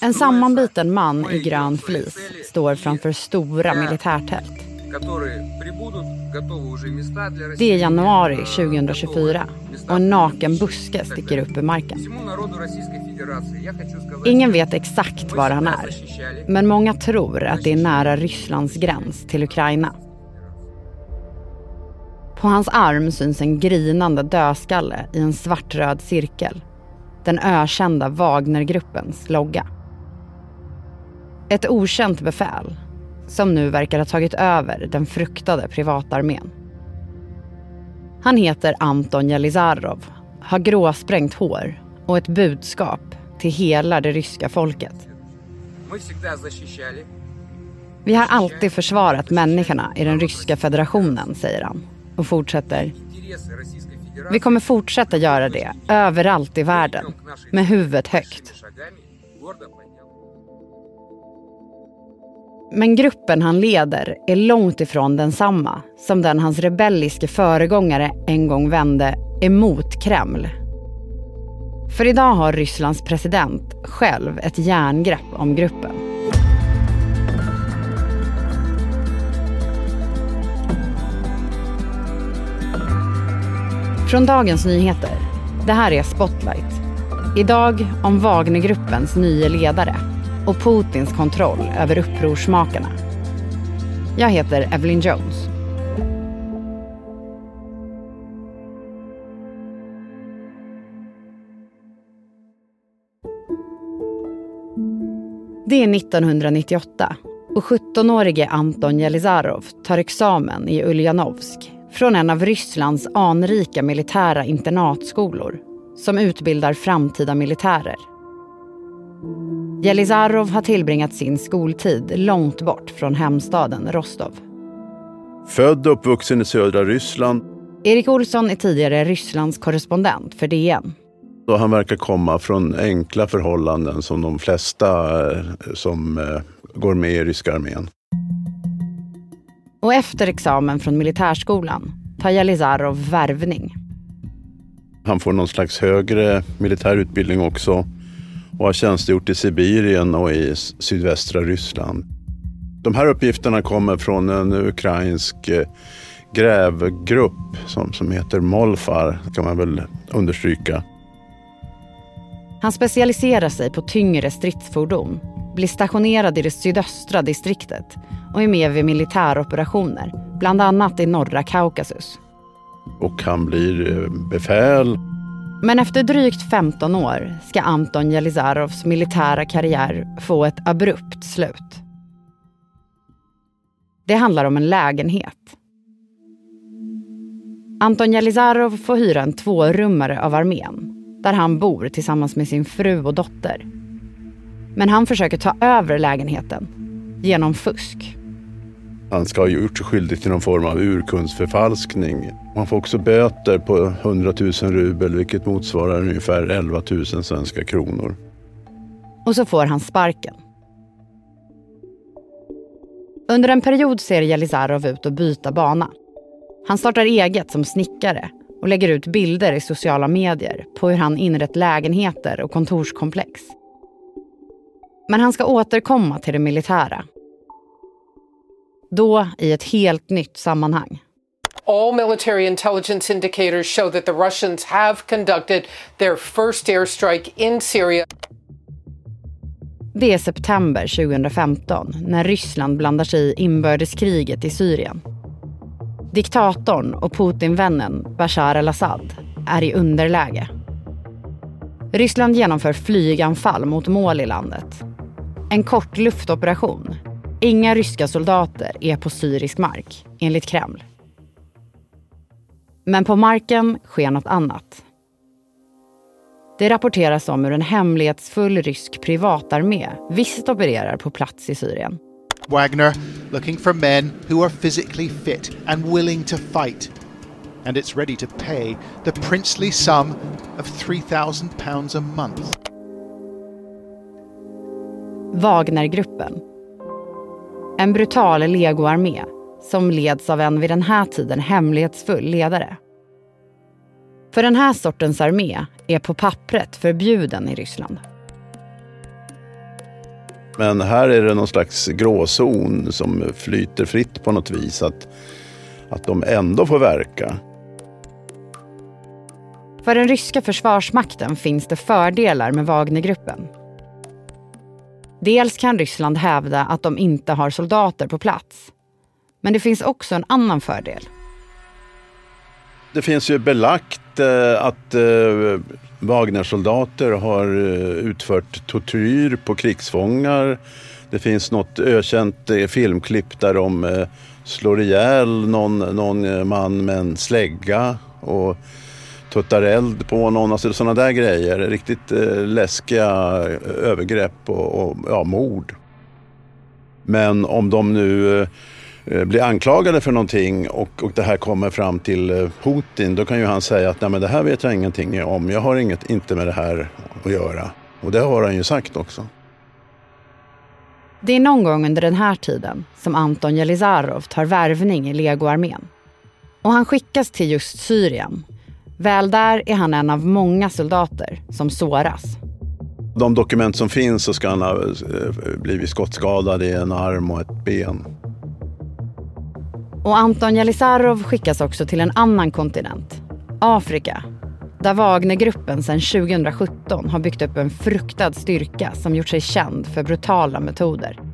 En sammanbiten man i grön flis står framför stora militärtält. Det är januari 2024 och en naken buske sticker upp ur marken. Ingen vet exakt var han är, men många tror att det är nära Rysslands gräns till Ukraina. På hans arm syns en grinande dödskalle i en svartröd cirkel. Den ökända Wagnergruppens logga. Ett okänt befäl som nu verkar ha tagit över den fruktade privatarmén. Han heter Anton Jelizarov, har gråsprängt hår och ett budskap till hela det ryska folket. Vi har alltid försvarat människorna i den ryska federationen, säger han och fortsätter. Vi kommer fortsätta göra det överallt i världen med huvudet högt. Men gruppen han leder är långt ifrån densamma som den hans rebelliske föregångare en gång vände emot Kreml. För idag har Rysslands president själv ett järngrepp om gruppen. Från Dagens Nyheter. Det här är Spotlight. Idag om Wagnergruppens nya ledare och Putins kontroll över upprorsmakarna. Jag heter Evelyn Jones. Det är 1998 och 17-årige Anton Jelizarov tar examen i Uljanovsk från en av Rysslands anrika militära internatskolor som utbildar framtida militärer. Jelizarov har tillbringat sin skoltid långt bort från hemstaden Rostov. Född och uppvuxen i södra Ryssland. Erik Olsson är tidigare Rysslands korrespondent för DN. Och han verkar komma från enkla förhållanden som de flesta eh, som eh, går med i ryska armén. Och efter examen från militärskolan tar Jelizarov värvning. Han får någon slags högre militär utbildning också och har tjänstgjort i Sibirien och i sydvästra Ryssland. De här uppgifterna kommer från en ukrainsk eh, grävgrupp som, som heter Molfar, kan man väl understryka. Han specialiserar sig på tyngre stridsfordon, blir stationerad i det sydöstra distriktet och är med vid militäroperationer, bland annat i norra Kaukasus. Och han blir eh, befäl men efter drygt 15 år ska Anton Jelizarovs militära karriär få ett abrupt slut. Det handlar om en lägenhet. Anton Jelizarov får hyra en tvårummare av armén där han bor tillsammans med sin fru och dotter. Men han försöker ta över lägenheten genom fusk. Han ska ha gjort sig skyldig till någon form av urkundsförfalskning. Man får också böter på 100 000 rubel vilket motsvarar ungefär 11 000 svenska kronor. Och så får han sparken. Under en period ser Jelizarov ut att byta bana. Han startar eget som snickare och lägger ut bilder i sociala medier på hur han inrett lägenheter och kontorskomplex. Men han ska återkomma till det militära då i ett helt nytt sammanhang. All military intelligence indicators show that the Russians have conducted their first airstrike in Syria. Det är september 2015 när Ryssland blandar sig i inbördeskriget i Syrien. Diktatorn och Putin-vännen Bashar al-Assad är i underläge. Ryssland genomför flyganfall mot mål i landet. En kort luftoperation Inga ryska soldater är på syrisk mark, enligt Kreml. Men på marken sker något annat. Det rapporteras om hur en hemlighetsfull rysk privatarmé visst opererar på plats i Syrien. Wagner looking for men who are physically fit and willing to fight. And it's ready to pay the princely sum of 3000 pounds a month. Wagnergruppen en brutal legoarmé som leds av en vid den här tiden hemlighetsfull ledare. För den här sortens armé är på pappret förbjuden i Ryssland. Men här är det någon slags gråzon som flyter fritt på något vis. Att, att de ändå får verka. För den ryska försvarsmakten finns det fördelar med Wagnergruppen. Dels kan Ryssland hävda att de inte har soldater på plats. Men det finns också en annan fördel. Det finns ju belagt eh, att eh, Wagnersoldater har eh, utfört tortyr på krigsfångar. Det finns något ökänt filmklipp där de slår ihjäl någon, någon man med en slägga och tuttar eld på någon. Alltså sådana där grejer. Riktigt eh, läskiga eh, övergrepp och, och ja, mord. Men om de nu eh, eh, blir anklagade för någonting och, och det här kommer fram till Putin, då kan ju han säga att Nej, men det här vet jag ingenting om. Jag har inget, inte med det här att göra. Och det har han ju sagt också. Det är någon gång under den här tiden som Anton Jelizarov tar värvning i legoarmén. Och han skickas till just Syrien. Väl där är han en av många soldater som såras. De dokument som finns så ska han ha eh, blivit skottskadad i en arm och ett ben. Och Anton Jelisarov skickas också till en annan kontinent, Afrika. Där Wagnergruppen sedan 2017 har byggt upp en fruktad styrka som gjort sig känd för brutala metoder.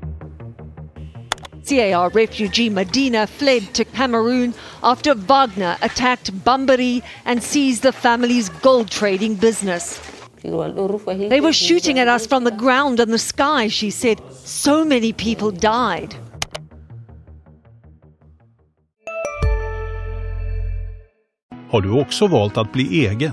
CAR refugee Medina fled to Cameroon after Wagner attacked Bambari and seized the family's gold trading business. They were shooting at us from the ground and the sky, she said. So many people died. Har du också valt att bli egen?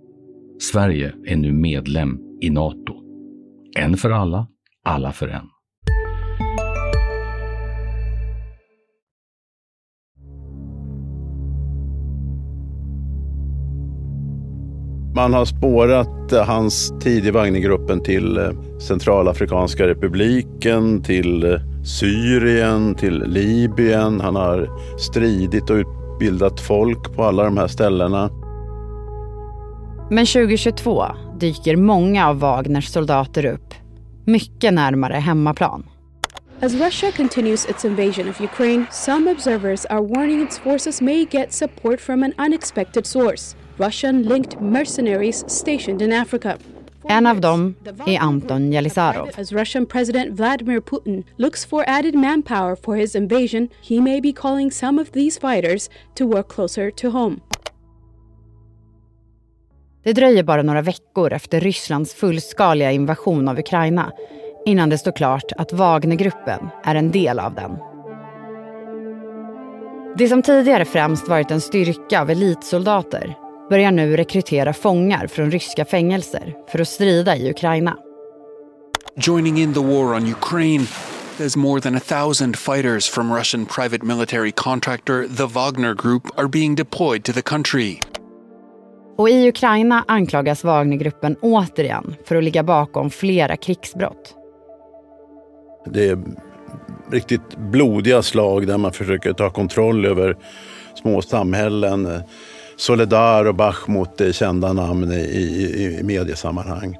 Sverige är nu medlem i Nato. En för alla, alla för en. Man har spårat eh, hans tid i Wagnergruppen till eh, Centralafrikanska republiken, till eh, Syrien, till Libyen. Han har stridit och utbildat folk på alla de här ställena. Men 2022 dyker många av Wagners soldater upp, mycket närmare hemmaplan. As Russia continues its invasion of Ukraine, some observers are warning its forces may get support from an unexpected source Russian linked mercenaries stationed in Africa. En av dem är Anton Jelisarov. As Russian President Vladimir Putin looks for added manpower for his invasion, he may be calling some of these fighters to work closer to home. Det dröjer bara några veckor efter Rysslands fullskaliga invasion av Ukraina innan det står klart att Wagnergruppen är en del av den. Det som tidigare främst varit en styrka av elitsoldater börjar nu rekrytera fångar från ryska fängelser för att strida i Ukraina. Joining in the war on Ukraine There's more than a thousand fighters from Russian private military contractor the Wagner Group are being deployed to the country. Och i Ukraina anklagas Wagnergruppen återigen för att ligga bakom flera krigsbrott. Det är riktigt blodiga slag där man försöker ta kontroll över små samhällen. Soledar och Bachmut är kända namn i, i, i mediesammanhang.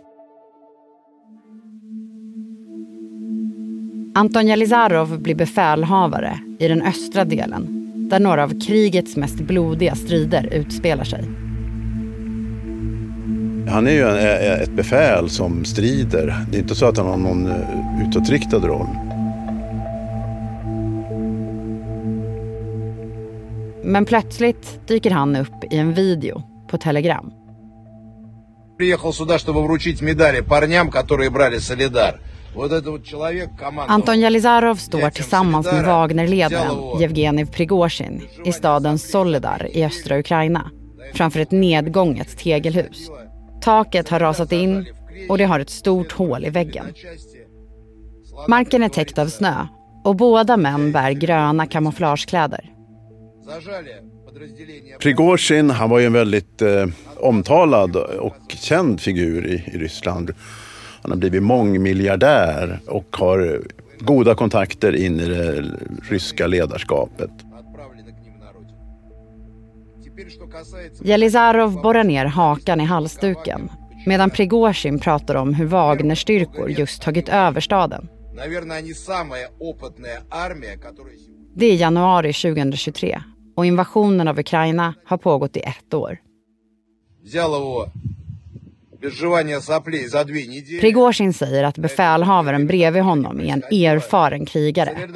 Anton Jelizarov blir befälhavare i den östra delen där några av krigets mest blodiga strider utspelar sig. Han är ju ett befäl som strider. Det är inte så att han har någon utåtriktad roll. Men plötsligt dyker han upp i en video på Telegram. Anton Jelizarov står tillsammans med Wagnerledaren Jevgenij Prigozjin i staden Solidar i östra Ukraina framför ett nedgånget tegelhus. Taket har rasat in och det har ett stort hål i väggen. Marken är täckt av snö och båda män bär gröna kamouflagekläder. Prigozjin, han var ju en väldigt eh, omtalad och känd figur i, i Ryssland. Han har blivit mångmiljardär och har goda kontakter in i det ryska ledarskapet. Jelizarov borrar ner hakan i halsduken medan Prigozjin pratar om hur Wagnerstyrkor just tagit över staden. Det är januari 2023 och invasionen av Ukraina har pågått i ett år. Prigozjin säger att befälhavaren bredvid honom är en erfaren krigare.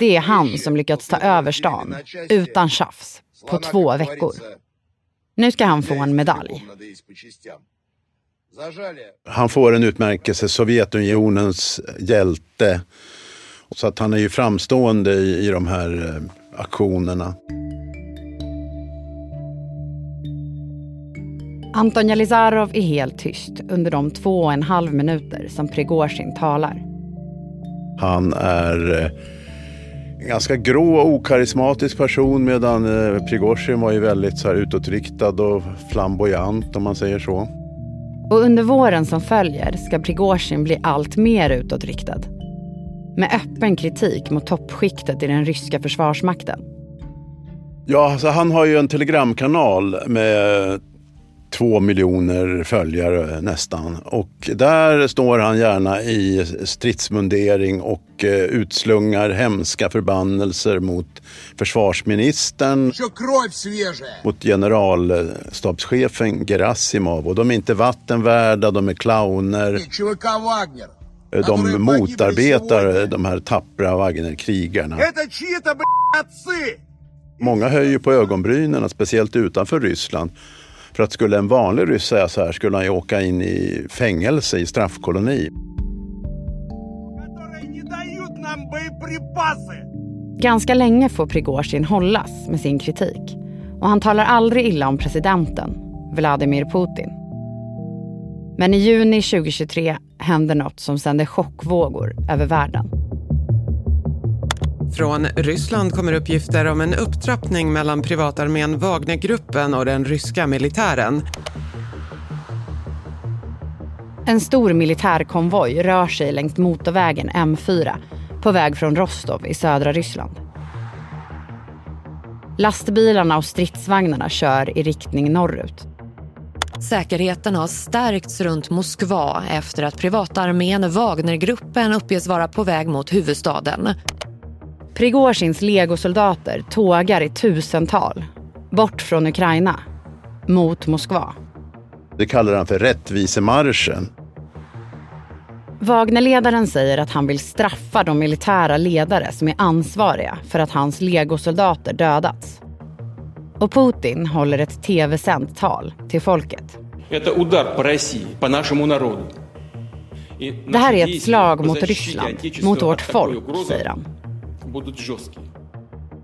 Det är han som lyckats ta över stan, utan tjafs, på två veckor. Nu ska han få en medalj. Han får en utmärkelse, Sovjetunionens hjälte. Så att han är ju framstående i, i de här eh, aktionerna. Anton Jelizarov är helt tyst under de två och en halv minuter som Prigozjin talar. Han är eh, en ganska grå och okarismatisk person medan eh, Prigozjin var ju väldigt så här utåtriktad och flamboyant om man säger så. Och under våren som följer ska Prigozjin bli allt mer utåtriktad. Med öppen kritik mot toppskiktet i den ryska försvarsmakten. Ja, alltså han har ju en telegramkanal med två miljoner följare nästan. Och där står han gärna i stridsmundering och eh, utslungar hemska förbannelser mot försvarsministern. Mot generalstabschefen Gerasimov. Och de är inte vattenvärda, de är clowner. De motarbetar de här tappra Wagnerkrigarna. Många höjer på ögonbrynen, speciellt utanför Ryssland. För att skulle en vanlig ryss säga så här skulle han ju åka in i fängelse i straffkoloni. Ganska länge får Prigozjin hållas med sin kritik. Och han talar aldrig illa om presidenten, Vladimir Putin. Men i juni 2023 händer något som sänder chockvågor över världen. Från Ryssland kommer uppgifter om en upptrappning mellan privatarmén Wagnergruppen och den ryska militären. En stor militärkonvoj rör sig längs motorvägen M4 på väg från Rostov i södra Ryssland. Lastbilarna och stridsvagnarna kör i riktning norrut. Säkerheten har stärkts runt Moskva efter att privatarmén Wagnergruppen uppges vara på väg mot huvudstaden. Prigozjins legosoldater tågar i tusental bort från Ukraina mot Moskva. Det kallar han för rättvisemarschen. Wagnerledaren säger att han vill straffa de militära ledare som är ansvariga för att hans legosoldater dödats. Och Putin håller ett tv-sänt tal till folket. Det här är ett slag mot Ryssland, mot vårt folk, säger han.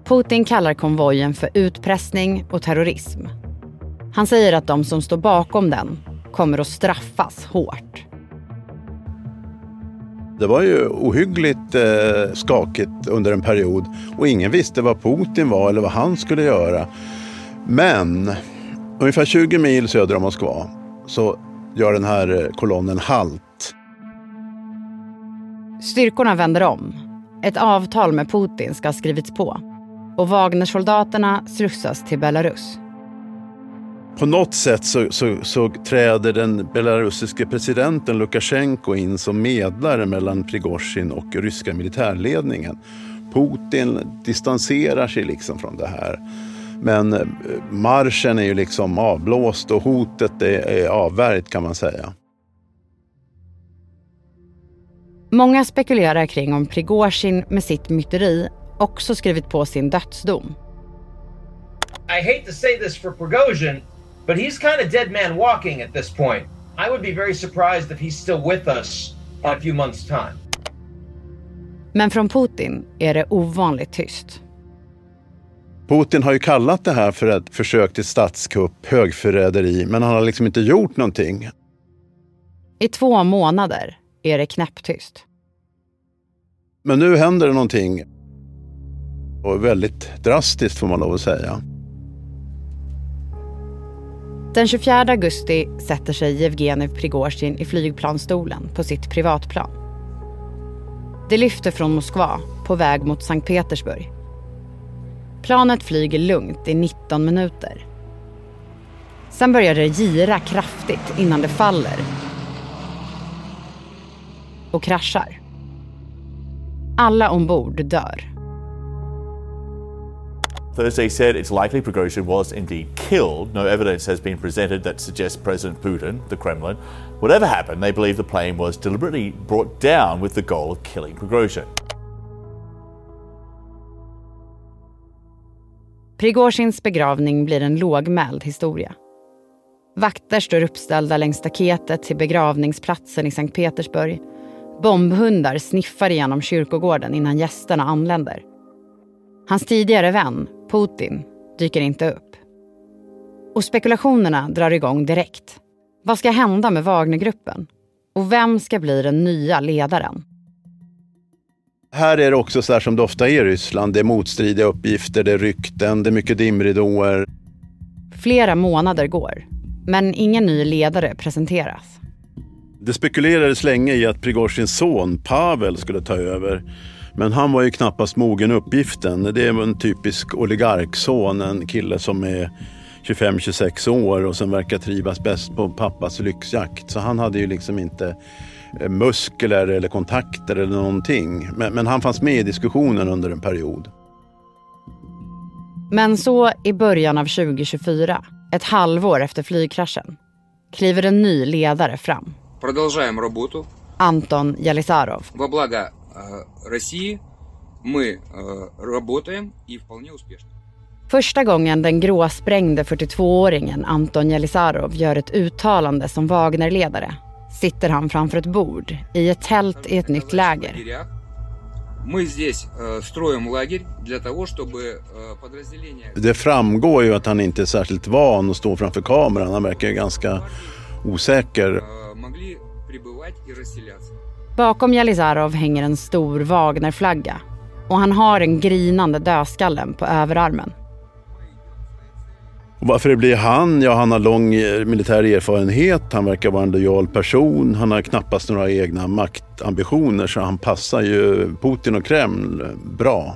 Putin kallar konvojen för utpressning och terrorism. Han säger att de som står bakom den kommer att straffas hårt. Det var ju ohyggligt eh, skakigt under en period och ingen visste vad Putin var eller vad han skulle göra. Men ungefär 20 mil söder om Moskva så gör den här eh, kolonnen halt. Styrkorna vänder om ett avtal med Putin ska ha skrivits på och Wagnersoldaterna slussas till Belarus. På något sätt så, så, så, träder den belarusiske presidenten Lukasjenko in som medlare mellan Prigozjin och ryska militärledningen. Putin distanserar sig liksom från det här. Men eh, marschen är ju liksom avblåst och hotet är, är avvärjt kan man säga. Många spekulerar kring om Prigozjin med sitt myteri också skrivit på sin dödsdom. I hate to say this for Prigozhin, but he's kind of dead man walking at this point. I would be very surprised if he's still with us in a few months time. Men från Putin är det ovanligt tyst. Putin har ju kallat det här för ett försök till statskupp, högförräderi, men han har liksom inte gjort någonting. I två månader är det knäpptyst. Men nu händer det någonting. Och väldigt drastiskt får man lov att säga. Den 24 augusti sätter sig Jevgenij Prigozjin i flygplansstolen på sitt privatplan. Det lyfter från Moskva på väg mot Sankt Petersburg. Planet flyger lugnt i 19 minuter. Sen börjar det gira kraftigt innan det faller och kraschar. Alla ombord dör. Thursday said it's likely Prigozhin was indeed killed. No evidence has been presented that suggests President Putin, the Kremlin, whatever happened, they believe the plane was deliberately brought down with the goal of killing Prigozhin. Prigozjins begravning blir en lågmäld historia. Vakter står uppställda längs staketet till begravningsplatsen i Sankt Petersburg. Bombhundar sniffar igenom kyrkogården innan gästerna anländer. Hans tidigare vän, Putin, dyker inte upp. Och spekulationerna drar igång direkt. Vad ska hända med Wagnergruppen? Och vem ska bli den nya ledaren? Här är det också så här som det ofta är i Ryssland. Det är motstridiga uppgifter, det är rykten, det är mycket dimridåer. Flera månader går, men ingen ny ledare presenteras. Det spekulerades länge i att Prigozjins son Pavel skulle ta över. Men han var ju knappast mogen uppgiften. Det är en typisk oligarkson, en kille som är 25-26 år och som verkar trivas bäst på pappas lyxjakt. Så han hade ju liksom inte eh, muskler eller kontakter eller någonting. Men, men han fanns med i diskussionen under en period. Men så i början av 2024, ett halvår efter flygkraschen, kliver en ny ledare fram. Продолжаем работу. Anton Jelisarov. Во благо э, России мы э, работаем и вполне успешно. Första gången den gråsprängde 42-åringen Anton Jelisarov gör ett uttalande som Wagnerledare sitter han framför ett bord i ett tält i ett nytt läger. Мы здесь э, строим лагерь для того, чтобы э, подразделения... Det framgår ju att han inte är särskilt van att stå framför kameran. Han verkar ganska osäker. могли прибывать и расселяться. Bakom Jelisarov hänger en stor Wagnerflagga och han har en grinande dödskallen på överarmen. Och varför det blir han? Ja, han har lång eh, militär erfarenhet, han verkar vara en lojal person, han har knappast några egna maktambitioner så han passar ju Putin och Kreml bra.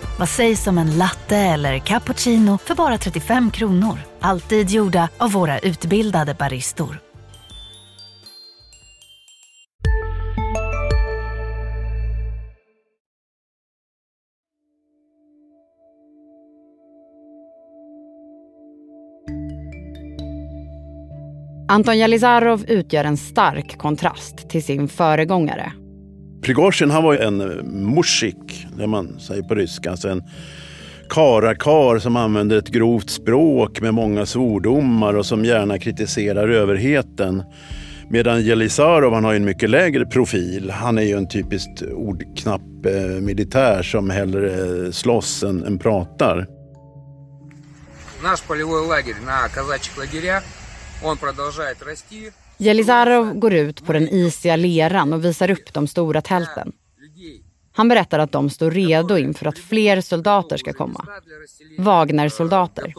Vad sägs om en latte eller cappuccino för bara 35 kronor? Alltid gjorda av våra utbildade baristor. Anton Jalizarov utgör en stark kontrast till sin föregångare. Prigozjin han var en mushik, det man säger på ryska. Alltså en karakar som använder ett grovt språk med många svordomar och som gärna kritiserar överheten. Medan Jelisarov han har en mycket lägre profil. Han är ju en typiskt ordknapp eh, militär som hellre slåss än, än pratar. Наш полевой лагерь на казачьих лагерях, он продолжает расти. Jelisarov går ut på den isiga leran och visar upp de stora tälten. Han berättar att de står redo inför att fler soldater ska komma. Wagner-soldater.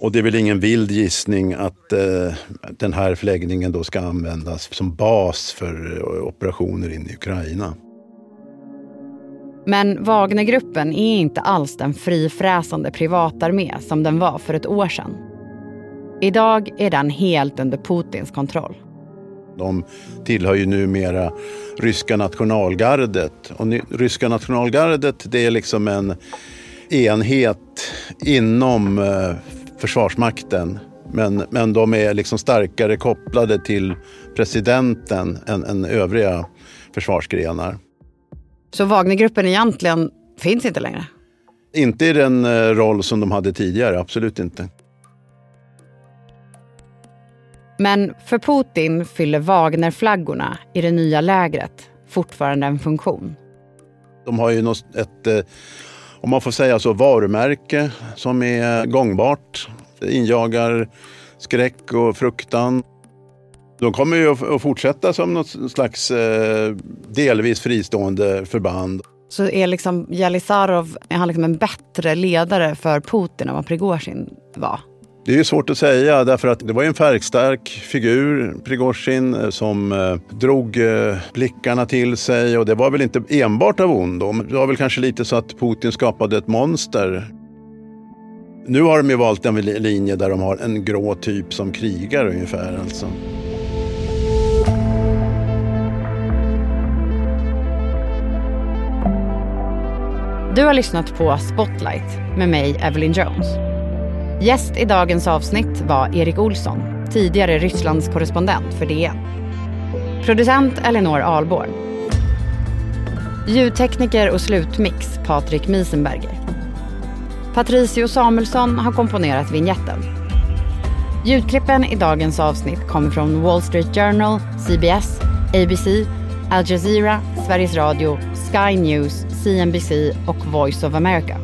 Och det är väl ingen vild gissning att eh, den här förläggningen då ska användas som bas för eh, operationer in i Ukraina. Men Wagnergruppen är inte alls den frifräsande privatarmé som den var för ett år sedan. Idag är den helt under Putins kontroll. De tillhör ju numera ryska nationalgardet. Och ryska nationalgardet det är liksom en enhet inom eh, Försvarsmakten Men, men de är liksom starkare kopplade till presidenten än, än övriga försvarsgrenar. Så Wagnergruppen egentligen finns inte längre? Inte i den eh, roll som de hade tidigare, absolut inte. Men för Putin fyller Wagnerflaggorna i det nya lägret fortfarande en funktion. De har ju något, ett, eh, om man får säga så, varumärke som är gångbart. Det injagar skräck och fruktan. De kommer ju att fortsätta som något slags eh, delvis fristående förband. Så är liksom Jalisarov är han liksom en bättre ledare för Putin än vad Prigozjin var? Det är svårt att säga därför att det var en färgstark figur, Prigozjin, eh, som eh, drog eh, blickarna till sig och det var väl inte enbart av ondo. Det var väl kanske lite så att Putin skapade ett monster. Nu har de ju valt en linje där de har en grå typ som krigar ungefär. Alltså. Du har lyssnat på Spotlight med mig, Evelyn Jones. Gäst i dagens avsnitt var Erik Olsson, tidigare Rysslands korrespondent för DN. Producent Elinor Alborn. Ljudtekniker och slutmix Patrik Miesenberger. Patricio Samuelsson har komponerat vignetten. Ljudklippen i dagens avsnitt kommer från Wall Street Journal, CBS, ABC, Al Jazeera, Sveriges Radio, Sky News, CNBC och Voice of America.